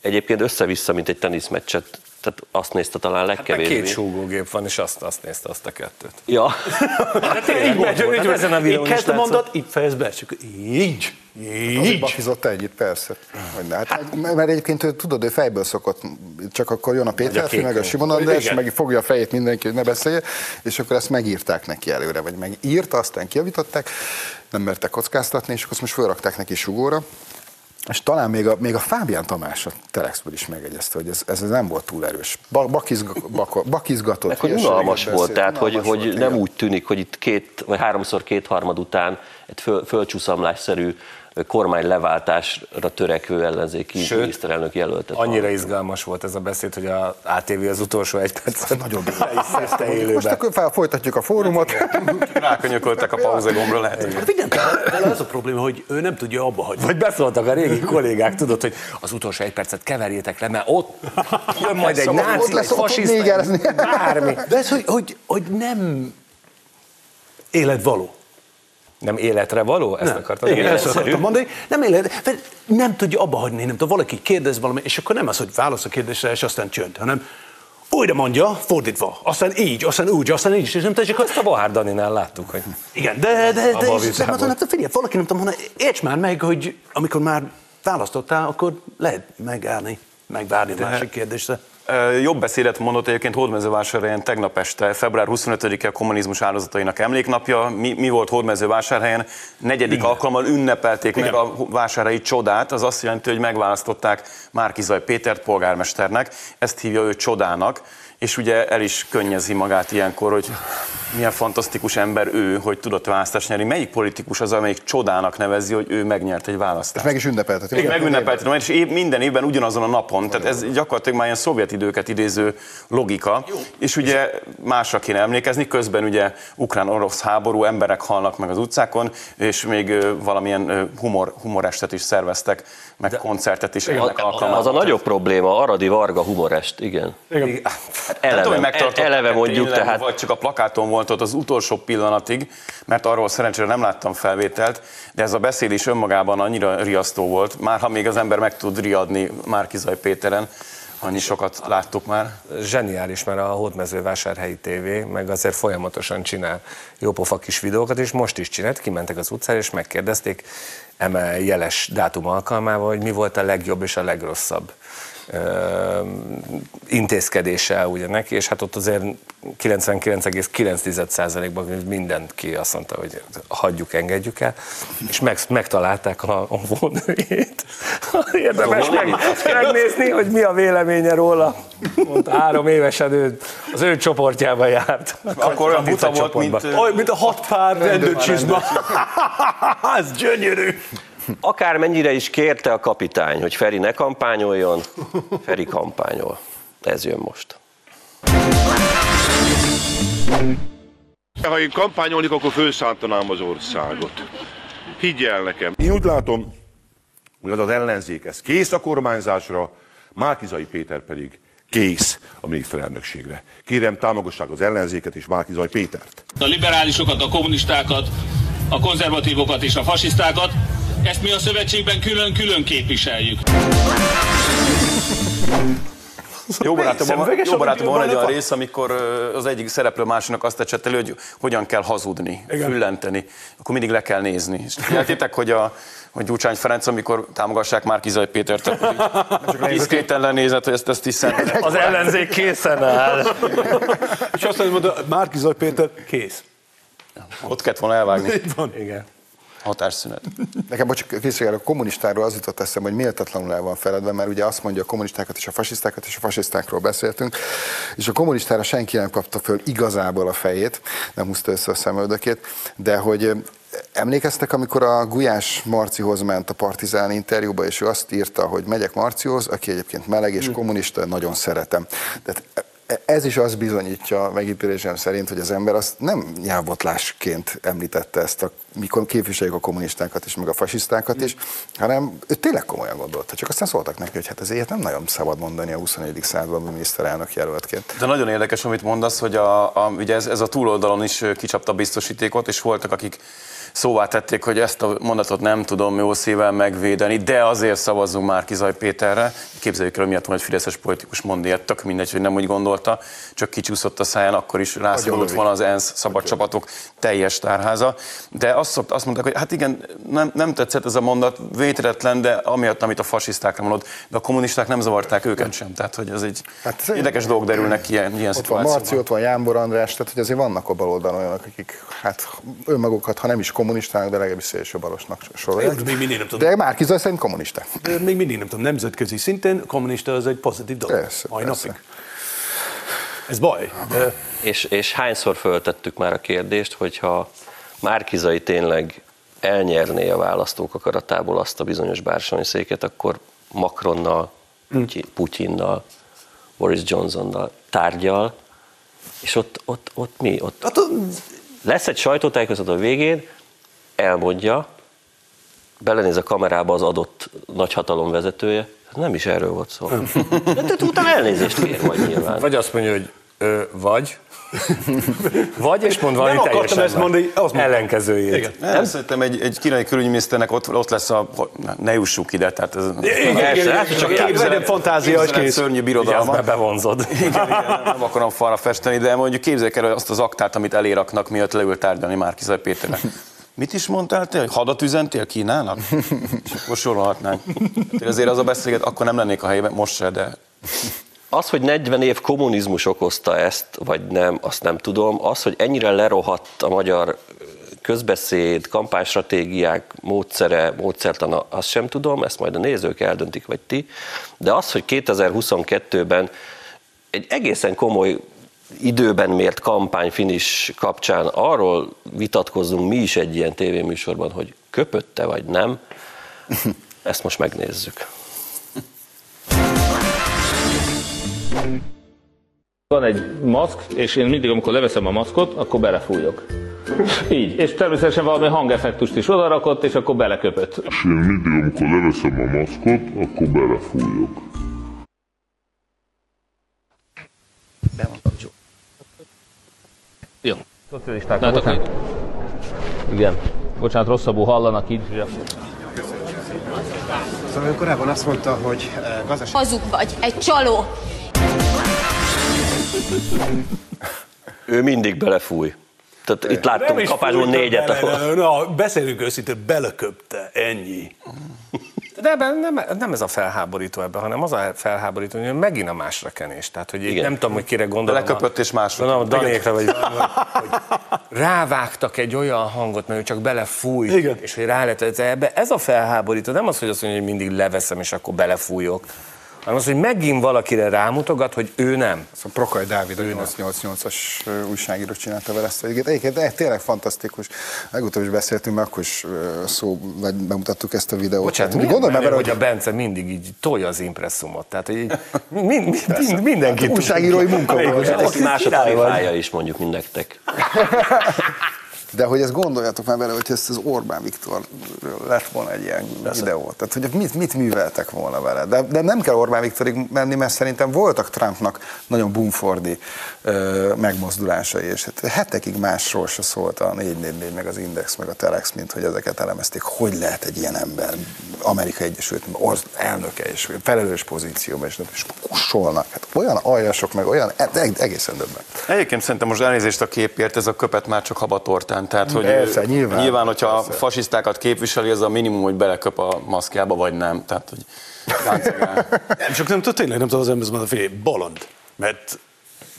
egyébként össze-vissza, mint egy teniszmeccset, tehát azt nézte talán Hát legkevésbé. két súgógép van, és azt, azt nézte azt a kettőt. Ja, Így volt, így volt. Ezen a Így videón is a mondat, így fejezd be, csak így. Így. bakizott együtt, persze. Hogy ne, hát, mert egyébként ő, tudod, ő fejből szokott, csak akkor jön a Péter, kék meg a. Simon András, meg fogja a fejét mindenki, hogy ne beszélje, és akkor ezt megírták neki előre, vagy megírta, aztán kijavították, nem mertek kockáztatni, és akkor azt most felrakták neki sugóra. És talán még a, még a Fábián Tamás a Telexből is megegyezte, hogy ez, ez nem volt túl erős. Ba, bakizg, bako, bakizgatott. meg hogy unalmas volt, tehát hogy, unalmas hogy volt, nem igen. úgy tűnik, hogy itt két vagy háromszor kétharmad után egy föl, földcsúszamlásszerű kormány leváltásra törekvő ellenzéki Sőt, miniszterelnök jelöltet. Annyira izgalmas volt ez a beszéd, hogy a ATV az utolsó egy percet Nagyon szerte Most élőben. akkor fel- folytatjuk a fórumot. Rákönyököltek a pauzagombra, lehet. Hát vele az a probléma, hogy ő nem tudja abba hagyni. Vagy beszóltak a régi kollégák, tudod, hogy az utolsó egy percet keverjétek le, mert ott jön majd egy Szóval ott náci, egy lesz, ott tud fasiszta, bármi. De ez, hogy, hogy, hogy nem életvaló. Nem életre való? Ezt Nem. akartad Igen, ezt akartam mondani. Nem élet, nem tudja abba hagyni, nem tudom, valaki kérdez valami, és akkor nem az, hogy válasz a kérdésre, és aztán csönd, hanem újra mondja, fordítva, aztán így, aztán úgy, aztán így, és nem tudom, akkor Ezt a Bohár Daninál láttuk, hogy Igen, de, de, de, vitában. nem, nem, nem, figyelj, valaki nem tudom, mondani, érts már meg, hogy amikor már választottál, akkor lehet megállni, megvárni a másik kérdésre. Jobb beszédet mondott egyébként Hódmezővásárhelyen tegnap este, február 25-e a kommunizmus áldozatainak emléknapja. Mi, mi volt Hódmezővásárhelyen? Negyedik alkalommal ünnepelték meg a vásárhelyi csodát, az azt jelenti, hogy megválasztották Márkizaj Pétert polgármesternek, ezt hívja ő csodának, és ugye el is könnyezi magát ilyenkor, hogy milyen fantasztikus ember ő, hogy tudott választást nyerni. Melyik politikus az, amelyik csodának nevezi, hogy ő megnyert egy választást? Meg is ünnepelteti. Igen, megünnepeltem, és év, minden évben ugyanazon a napon, tehát ez gyakorlatilag már ilyen szovjet időket idéző logika, Jó. és ugye másra kéne emlékezni, közben ugye ukrán-orosz háború, emberek halnak meg az utcákon, és még valamilyen humor, humorestet is szerveztek, meg De, koncertet is ennek alkalmából. Az a nagyobb probléma, Aradi Varga humorest, igen. Hát Nem tudom, hogy eleve, eleve mondjuk, tényleg, tehát Vagy csak a plakáton volt ott az utolsó pillanatig, mert arról szerencsére nem láttam felvételt, de ez a beszéd is önmagában annyira riasztó volt, már ha még az ember meg tud riadni Márkizaj Péteren, annyi sokat láttuk már. zseniális, mert a Hódmezővásárhelyi TV meg azért folyamatosan csinál jópofa kis videókat, és most is csinált, kimentek az utcára, és megkérdezték eme jeles dátum alkalmával, hogy mi volt a legjobb és a legrosszabb intézkedése ugye neki, és hát ott azért 99,9%-ban mindenki azt mondta, hogy hagyjuk, engedjük el, és meg, megtalálták a, a vonőjét. Érdemes meg, megnézni, hogy mi a véleménye róla. Mondta, három évesen ő, az ő csoportjába járt. Akkor olyan buta volt, mint, mint a hat pár rendőrcsizma. Ez gyönyörű. Akármennyire is kérte a kapitány, hogy Feri ne kampányoljon, Feri kampányol. Ez jön most. Ha én kampányolnék, akkor felszántanám az országot. Higgyel nekem. Én úgy látom, hogy az az ellenzék, ez kész a kormányzásra, Márkizai Péter pedig kész a miniszterelnökségre. Kérem, támogassák az ellenzéket és Márki Zaj Pétert. A liberálisokat, a kommunistákat, a konzervatívokat és a fasisztákat, ezt mi a szövetségben külön-külön képviseljük. Jó Szemüveges, jó barátomban van egy olyan rész, amikor az egyik szereplő másiknak azt tetsett elő, hogy hogyan kell hazudni, Igen. füllenteni. Akkor mindig le kell nézni. És figyeltétek, hogy a hogy Gyurcsány Ferenc, amikor támogassák már Kizaj Pétert, diszkréten lenézett, hogy ezt, ezt hiszen. Az ellenzék készen áll. És azt mondta, Márki Zaj Péter, kész. Ott kellett volna elvágni. Így van. Igen. Hatásszünet. Nekem, bocs, Krisztián, a kommunistáról az jutott eszembe, hogy méltatlanul el van feledve, mert ugye azt mondja a kommunistákat és a fasisztákat, és a fasisztákról beszéltünk, és a kommunistára senki nem kapta föl igazából a fejét, nem húzta össze a szemöldökét, de hogy emlékeztek, amikor a Gulyás Marcihoz ment a Partizán interjúba, és ő azt írta, hogy megyek Marcihoz, aki egyébként meleg és kommunista, nagyon szeretem. Tehát ez is azt bizonyítja megítélésem szerint, hogy az ember azt nem nyelvbotlásként említette ezt, a, mikor képviseljük a kommunistákat is, meg a fasisztákat is, hanem ő tényleg komolyan gondolta. Csak aztán szóltak neki, hogy hát ez ilyet nem nagyon szabad mondani a 21. században miniszterelnök jelöltként. De nagyon érdekes, amit mondasz, hogy a, a, ugye ez, ez a túloldalon is kicsapta biztosítékot, és voltak, akik szóvá tették, hogy ezt a mondatot nem tudom jó szívvel megvédeni, de azért szavazzunk már Kizaj Péterre. Képzeljük el, hogy miatt van egy fideszes politikus mond ilyet, tök mindegy, hogy nem úgy gondolta, csak kicsúszott a száján, akkor is rászorult volna az ENSZ szabad csapatok teljes tárháza. De azt, szokt, azt mondták, hogy hát igen, nem, nem tetszett ez a mondat, vétetlen, de amiatt, amit a fasisztákra mondott, de a kommunisták nem zavarták őket sem. Tehát, hogy ez egy Hát, érdekes dolgok derülnek ki ilyen, ilyen Ott van. Marci, ott van Jánbor András, tehát hogy azért vannak a baloldalon olyanok, akik hát önmagukat, ha nem is kommunistának, de legalábbis szélsőbalosnak sorolják. Még mindig nem tudom. De Márki Zaj szerint kommunisták. De még mindig nem tudom, nemzetközi szinten kommunista az egy pozitív dolog. Persze, Mai persze. napig. Ez baj. De És, és hányszor föltettük már a kérdést, hogyha Márkizai tényleg elnyerné a választók akaratából azt a bizonyos bársonyszéket, akkor Macronnal, Putyi- Putyinnal, Boris Johnsonnal tárgyal, és ott, ott, ott mi? Ott hát, lesz egy sajtótájékoztató a végén, elmondja, belenéz a kamerába az adott nagyhatalom vezetője, nem is erről volt szó. De te utána elnézést kér majd nyilván. Vagy azt mondja, hogy ö, vagy, vagy, és mond valami Nem akartam ezt mondani, azt mondtam. ellenkezőjét. Igen. Nem, szerintem egy, egy kínai külügyminiszternek ott, ott lesz a... Na, ne jussuk ide, tehát ez... Igen, igen, igen, hát csak csak képzelem fantázia, hogy kész. szörnyű birodalma. már bevonzod. Igen, igen, nem akarom falra festeni, de mondjuk képzeljük el azt az aktát, amit eléraknak, miatt leült tárgyalni Márkizaj Péternek. Mit is mondtál te? Hogy hadat üzentél Kínának? Akkor sorolhatnánk. Tehát Azért az a beszélget, akkor nem lennék a helyben, most se, de Az, hogy 40 év kommunizmus okozta ezt, vagy nem, azt nem tudom. Az, hogy ennyire lerohadt a magyar közbeszéd, kampánystratégiák, módszere, módszertana, azt sem tudom, ezt majd a nézők eldöntik, vagy ti. De az, hogy 2022-ben egy egészen komoly időben mért kampány finish kapcsán arról vitatkozzunk mi is egy ilyen tévéműsorban, hogy köpötte vagy nem, ezt most megnézzük. Van egy maszk, és én mindig, amikor leveszem a maszkot, akkor belefújok. Így. És természetesen valami hangeffektust is odarakott, és akkor beleköpött. És én mindig, amikor leveszem a maszkot, akkor belefújok. Jó. Szocialisták. Na, bocsánat. Igen. Bocsánat, rosszabbul hallanak így. Szóval ő korábban azt mondta, hogy eh, gazdaság... Hazug vagy, egy csaló. Ő mindig belefúj. Tehát itt láttam is kapásból négyet. bele, ahol- Na, beszéljünk őszintén, beleköpte, ennyi. De ebben nem, nem ez a felháborító ebben, hanem az a felháborító, hogy megint a másra kenés. Tehát, hogy így nem tudom, hogy kire gondolom. Beleköpött és másra. Gondolom, Danékra, vagy hogy rávágtak egy olyan hangot, mert ő csak belefújt, Igen. és hogy rá lett, ez, ebbe, ez a felháborító, nem az, hogy azt mondja, hogy mindig leveszem, és akkor belefújok, hanem az, hogy megint valakire rámutogat, hogy ő nem. Szóval Prokaj Dávid, a 888-as újságíró csinálta vele ezt a egyébként. Egyébként de tényleg fantasztikus. Legutóbb is beszéltünk, mert akkor is szó, vagy bemutattuk ezt a videót. Bocsánat, már menő, bele, hogy a Bence mindig így tolja az impresszumot. Tehát, hogy így, mind, mind, mind, mindenki Hát újságírói munka volt. Neki más a tarifája is mondjuk, mint nektek. De hogy ezt gondoljatok már bele, hogy ezt az Orbán Viktor lett volna egy ilyen videó. Tehát, hogy mit, mit műveltek volna vele. De, de nem kell Orbán Viktorig menni, mert szerintem voltak Trumpnak nagyon bumfordi ö, megmozdulásai, és hát hetekig másról se szólt a 444, meg az Index, meg a Telex, mint hogy ezeket elemezték. Hogy lehet egy ilyen ember Amerika Egyesült Ország elnöke és felelős pozícióban, és, és kussolnak. Hát olyan aljasok, meg olyan e- egészen döbben. Egyébként szerintem most elnézést a képért, ez a köpet már csak habatortán. Tehát, hogy Persze, nyilván. nyilván hogyha Persze. fasisztákat képviseli, az a minimum, hogy beleköp a maszkjába, vagy nem. Tehát, hogy. Nem, csak nem tudom, tényleg nem tudom az ember, mondani, figyelj, bolond. Mert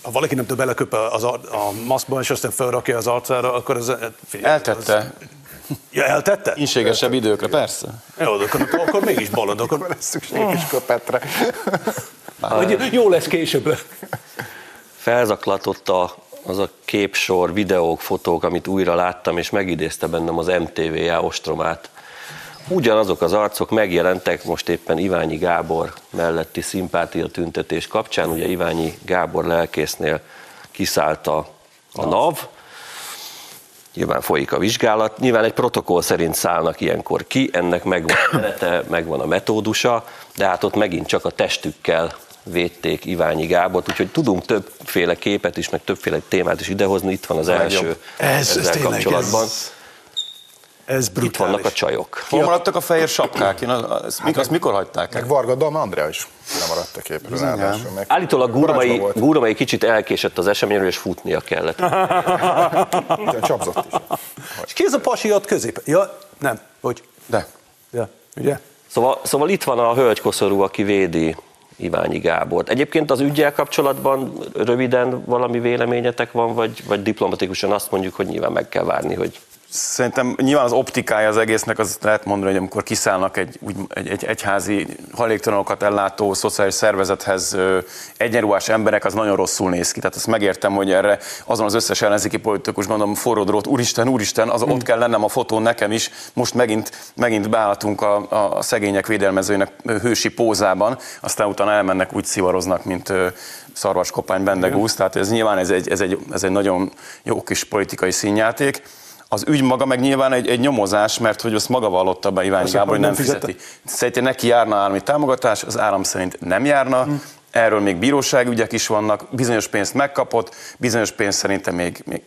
ha valaki nem tud beleköp a, az, ar- a maszkba, és aztán felrakja az arcára, akkor ez... Figyelj, Eltette. Az, ja, eltette? Inségesebb időkre, persze. Jó, akkor, akkor, mégis bolond. Akkor lesz szükség is köpetre. Hogy jó lesz később. Felzaklatott a, az a képsor, videók, fotók, amit újra láttam, és megidézte bennem az MTV ostromát. Ugyanazok az arcok megjelentek most éppen Iványi Gábor melletti szimpátia tüntetés kapcsán. Ugye Iványi Gábor lelkésznél kiszállt a, a NAV, Nyilván folyik a vizsgálat, nyilván egy protokoll szerint szállnak ilyenkor ki, ennek megvan a menete, megvan a metódusa, de hát ott megint csak a testükkel védték Iványi Gábort, úgyhogy tudunk többféle képet is, meg többféle témát is idehozni, itt van az első Ez, ez ezzel tényleg, kapcsolatban. ez, ez Itt brutális. vannak a csajok. Hol maradtak a fehér sapkák? Én az, az, mik, azt mikor hagyták el? Meg Varga Dam Andrea is nem maradt a képről. meg Állítólag Gurmai. Gurmai kicsit elkésett az eseményről, és futnia kellett. De Csapzott is. És ki ez a pasi ott közép? Ja, nem, hogy? De. Ja, ugye? Szóval, szóval itt van a hölgykoszorú, aki védi Iványi Gábort. Egyébként az ügyel kapcsolatban röviden valami véleményetek van, vagy, vagy diplomatikusan azt mondjuk, hogy nyilván meg kell várni, hogy Szerintem nyilván az optikája az egésznek, az lehet mondani, hogy amikor kiszállnak egy, úgy, egy, egy egyházi hajléktalanokat ellátó szociális szervezethez egyenruhás emberek, az nagyon rosszul néz ki. Tehát azt megértem, hogy erre azon az összes ellenzéki politikus gondolom forró drót, úristen, úristen, az ott kell lennem a fotón nekem is, most megint, megint beálltunk a, a szegények védelmezőinek hősi pózában, aztán utána elmennek, úgy szivaroznak, mint szarvaskopány bendegúz, tehát ez nyilván ez egy, ez, egy, ez egy nagyon jó kis politikai színjáték. Az ügy maga meg nyilván egy, egy nyomozás, mert hogy azt maga vallotta be Iványi Gábor, hogy nem fizette? fizeti. Szerintem neki járna állami támogatás, az állam szerint nem járna. Erről még bíróságügyek is vannak, bizonyos pénzt megkapott, bizonyos pénzt szerintem még, még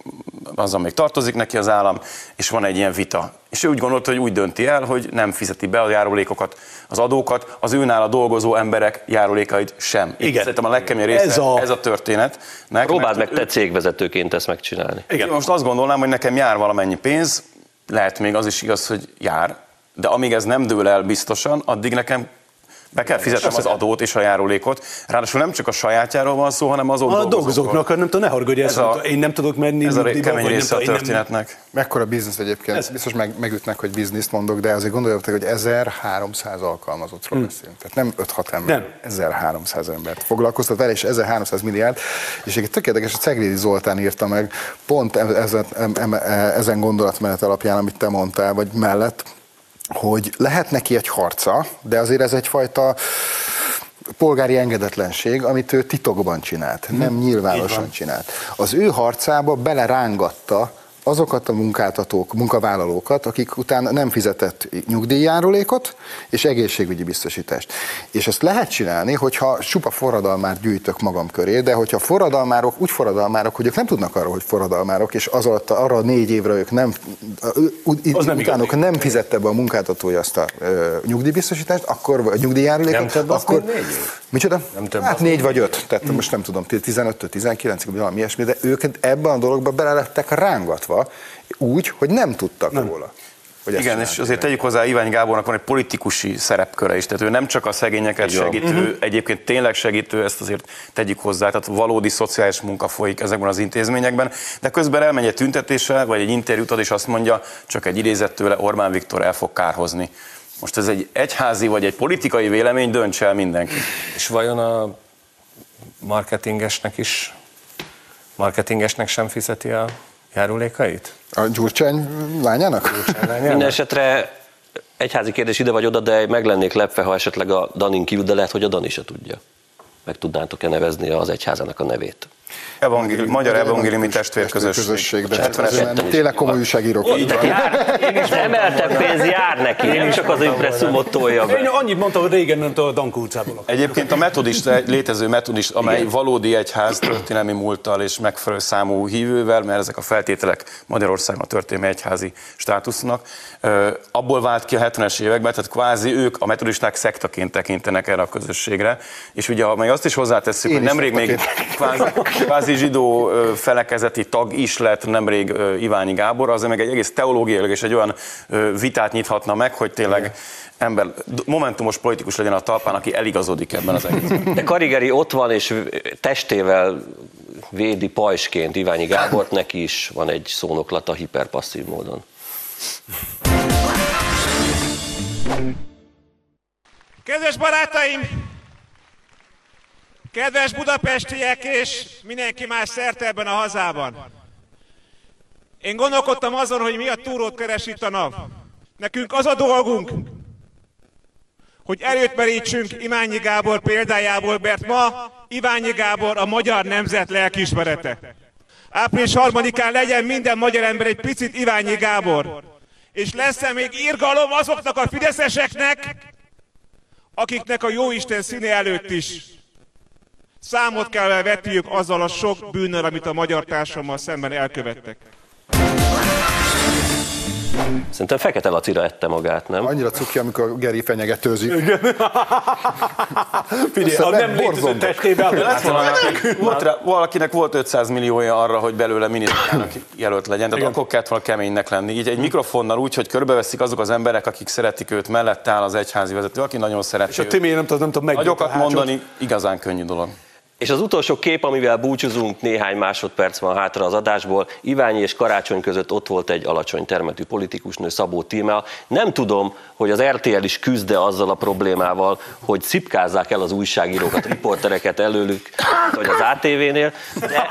azzal még tartozik neki az állam, és van egy ilyen vita. És ő úgy gondolta, hogy úgy dönti el, hogy nem fizeti be a járulékokat, az adókat, az őnála dolgozó emberek járulékait sem. Itt Igen. Szerintem a legkeményebb része Ez a- a, ez a történet. próbáld meg te cégvezetőként ezt megcsinálni. Igen. Most azt gondolnám, hogy nekem jár valamennyi pénz, lehet még az is igaz, hogy jár, de amíg ez nem dől el biztosan, addig nekem be kell fizetnem az adót és a járulékot. Ráadásul nem csak a sajátjáról van szó, hanem azon A dolgozóknak, nem tudom, ne haragudj, Ez ezt a- én nem tudok menni Ez a kemény része a történetnek. Mekkora biznisz egyébként? Ez- Biztos meg, megütnek, hogy bizniszt mondok, de azért gondoljatok, hogy 1300 alkalmazottról beszélünk. Tehát nem 5-6 ember, Nem. 1300 embert foglalkoztat vele, és 1300 milliárd. És egy tökéletes, a Ceglédi Zoltán írta meg, pont ezen, ezen gondolatmenet alapján, amit te mondtál, vagy mellett, hogy lehet neki egy harca, de azért ez egyfajta polgári engedetlenség, amit ő titokban csinált, nem nyilvánosan csinált. Az ő harcába belerángatta azokat a munkáltatók, munkavállalókat, akik utána nem fizetett nyugdíjjárulékot és egészségügyi biztosítást. És ezt lehet csinálni, hogyha csupa forradalmár gyűjtök magam köré, de hogyha forradalmárok úgy forradalmárok, hogy ők nem tudnak arról, hogy forradalmárok, és az alatt arra a négy évre ők nem, Az nem utánuk igaz. nem fizette be a munkáltatója azt a ö, nyugdíjbiztosítást, akkor vagy a nyugdíjjárulékot, Nem akkor, négy év? Micsoda? Nem több hát négy vagy öt, tehát most nem tudom, 15-től 19 vagy valami ilyesmi, de ők ebben a dologba bele lettek rángatva, úgy, hogy nem tudtak nem. róla. Hogy Igen, és azért tegyük hozzá, Iványi Gábornak van egy politikusi szerepköre is, tehát ő nem csak a szegényeket Így segítő, egyébként tényleg segítő, ezt azért tegyük hozzá, tehát valódi szociális munka folyik ezekben az intézményekben, de közben elmegy egy tüntetésre, vagy egy interjút ad, és azt mondja, csak egy idézet tőle, Orbán Viktor el fog kárhozni. Most ez egy egyházi vagy egy politikai vélemény, döntse el mindenki. És vajon a marketingesnek is, marketingesnek sem fizeti a járulékait? A Gyurcsány lányának? Minden esetre egyházi kérdés ide vagy oda, de meg lennék lepve, ha esetleg a Danin kívül, de lehet, hogy a Dani se tudja. Meg tudnátok-e nevezni az egyházának a nevét? Evangéli, Magyar Evangéliumi Testvérközösség. közösség, de 70-es azért tényleg komoly újságírók. Van. Az emeltebb pénz jár neki, nem csak az impresszumot tolja Én be. annyit mondtam, hogy régen nem a Danko utcából. Egyébként a metodista, létező metodista, amely valódi egyház történelmi múlttal és megfelelő számú hívővel, mert ezek a feltételek Magyarországon a történelmi egyházi státusznak, abból vált ki a 70-es években, tehát kvázi ők a metodisták szektaként tekintenek erre a közösségre, és ugye ha még azt is hozzátesszük, Én hogy is nemrég még kvázi, kvázi zsidó felekezeti tag is lett nemrég Iványi Gábor, az meg egy egész teológiailag és egy olyan vitát nyithatna meg, hogy tényleg ember, momentumos politikus legyen a talpán, aki eligazodik ebben az egészben. De Karigeri ott van, és testével védi pajsként Iványi Gábort, neki is van egy szónoklata hiperpasszív módon. Kedves barátaim! Kedves budapestiek és mindenki más szerte ebben a hazában! Én gondolkodtam azon, hogy mi a túrót keres itt a nap. Nekünk az a dolgunk, hogy erőt merítsünk Iványi Gábor példájából, mert ma Iványi Gábor a magyar nemzet lelkismerete. Április harmadikán legyen minden magyar ember egy picit Iványi Gábor. És lesz-e még írgalom azoknak a fideszeseknek, akiknek a jóisten színe előtt is számot kell vetniük azzal a sok bűnnel, amit a magyar társadalommal szemben elkövettek. Szerintem Fekete Lacira ette magát, nem? Annyira cuki, amikor Geri fenyegetőzik. Figyelj, a nem létező testében De lesz lett volna, volt rá, valakinek volt 500 milliója arra, hogy belőle miniszterelnök jelölt legyen, tehát akkor kellett volna keménynek lenni. Így egy mikrofonnal úgy, hogy körbeveszik azok az emberek, akik szeretik őt, mellett áll az egyházi vezető, aki nagyon szereti És a. Timi, nem tudom, nem tudom megnyitni Nagyokat mondani, igazán könnyű dolog. És az utolsó kép, amivel búcsúzunk, néhány másodperc van hátra az adásból, Iványi és Karácsony között ott volt egy alacsony termetű politikusnő, Szabó Tímea. Nem tudom, hogy az RTL is küzde azzal a problémával, hogy szipkázzák el az újságírókat, riportereket előlük, vagy az ATV-nél, de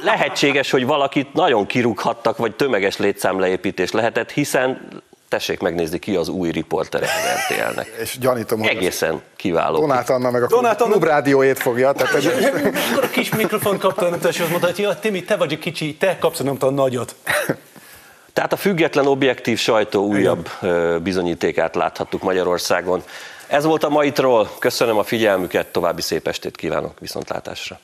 lehetséges, hogy valakit nagyon kirúghattak, vagy tömeges létszámleépítés lehetett, hiszen tessék megnézni, ki az új riportere az RTL-nek. És gyanítom, hogy Egészen kiváló. Donát Anna meg a Donát Anna- klubrádióét fogja. Tehát egy... Amikor a kis mikrofon kapta, nem és azt mondta, hogy ja, Timi, te vagy a kicsi, te kapsz, nem tudom, nagyot. Tehát a független objektív sajtó újabb ö, bizonyítékát láthattuk Magyarországon. Ez volt a maitról. Köszönöm a figyelmüket, további szép estét kívánok, viszontlátásra.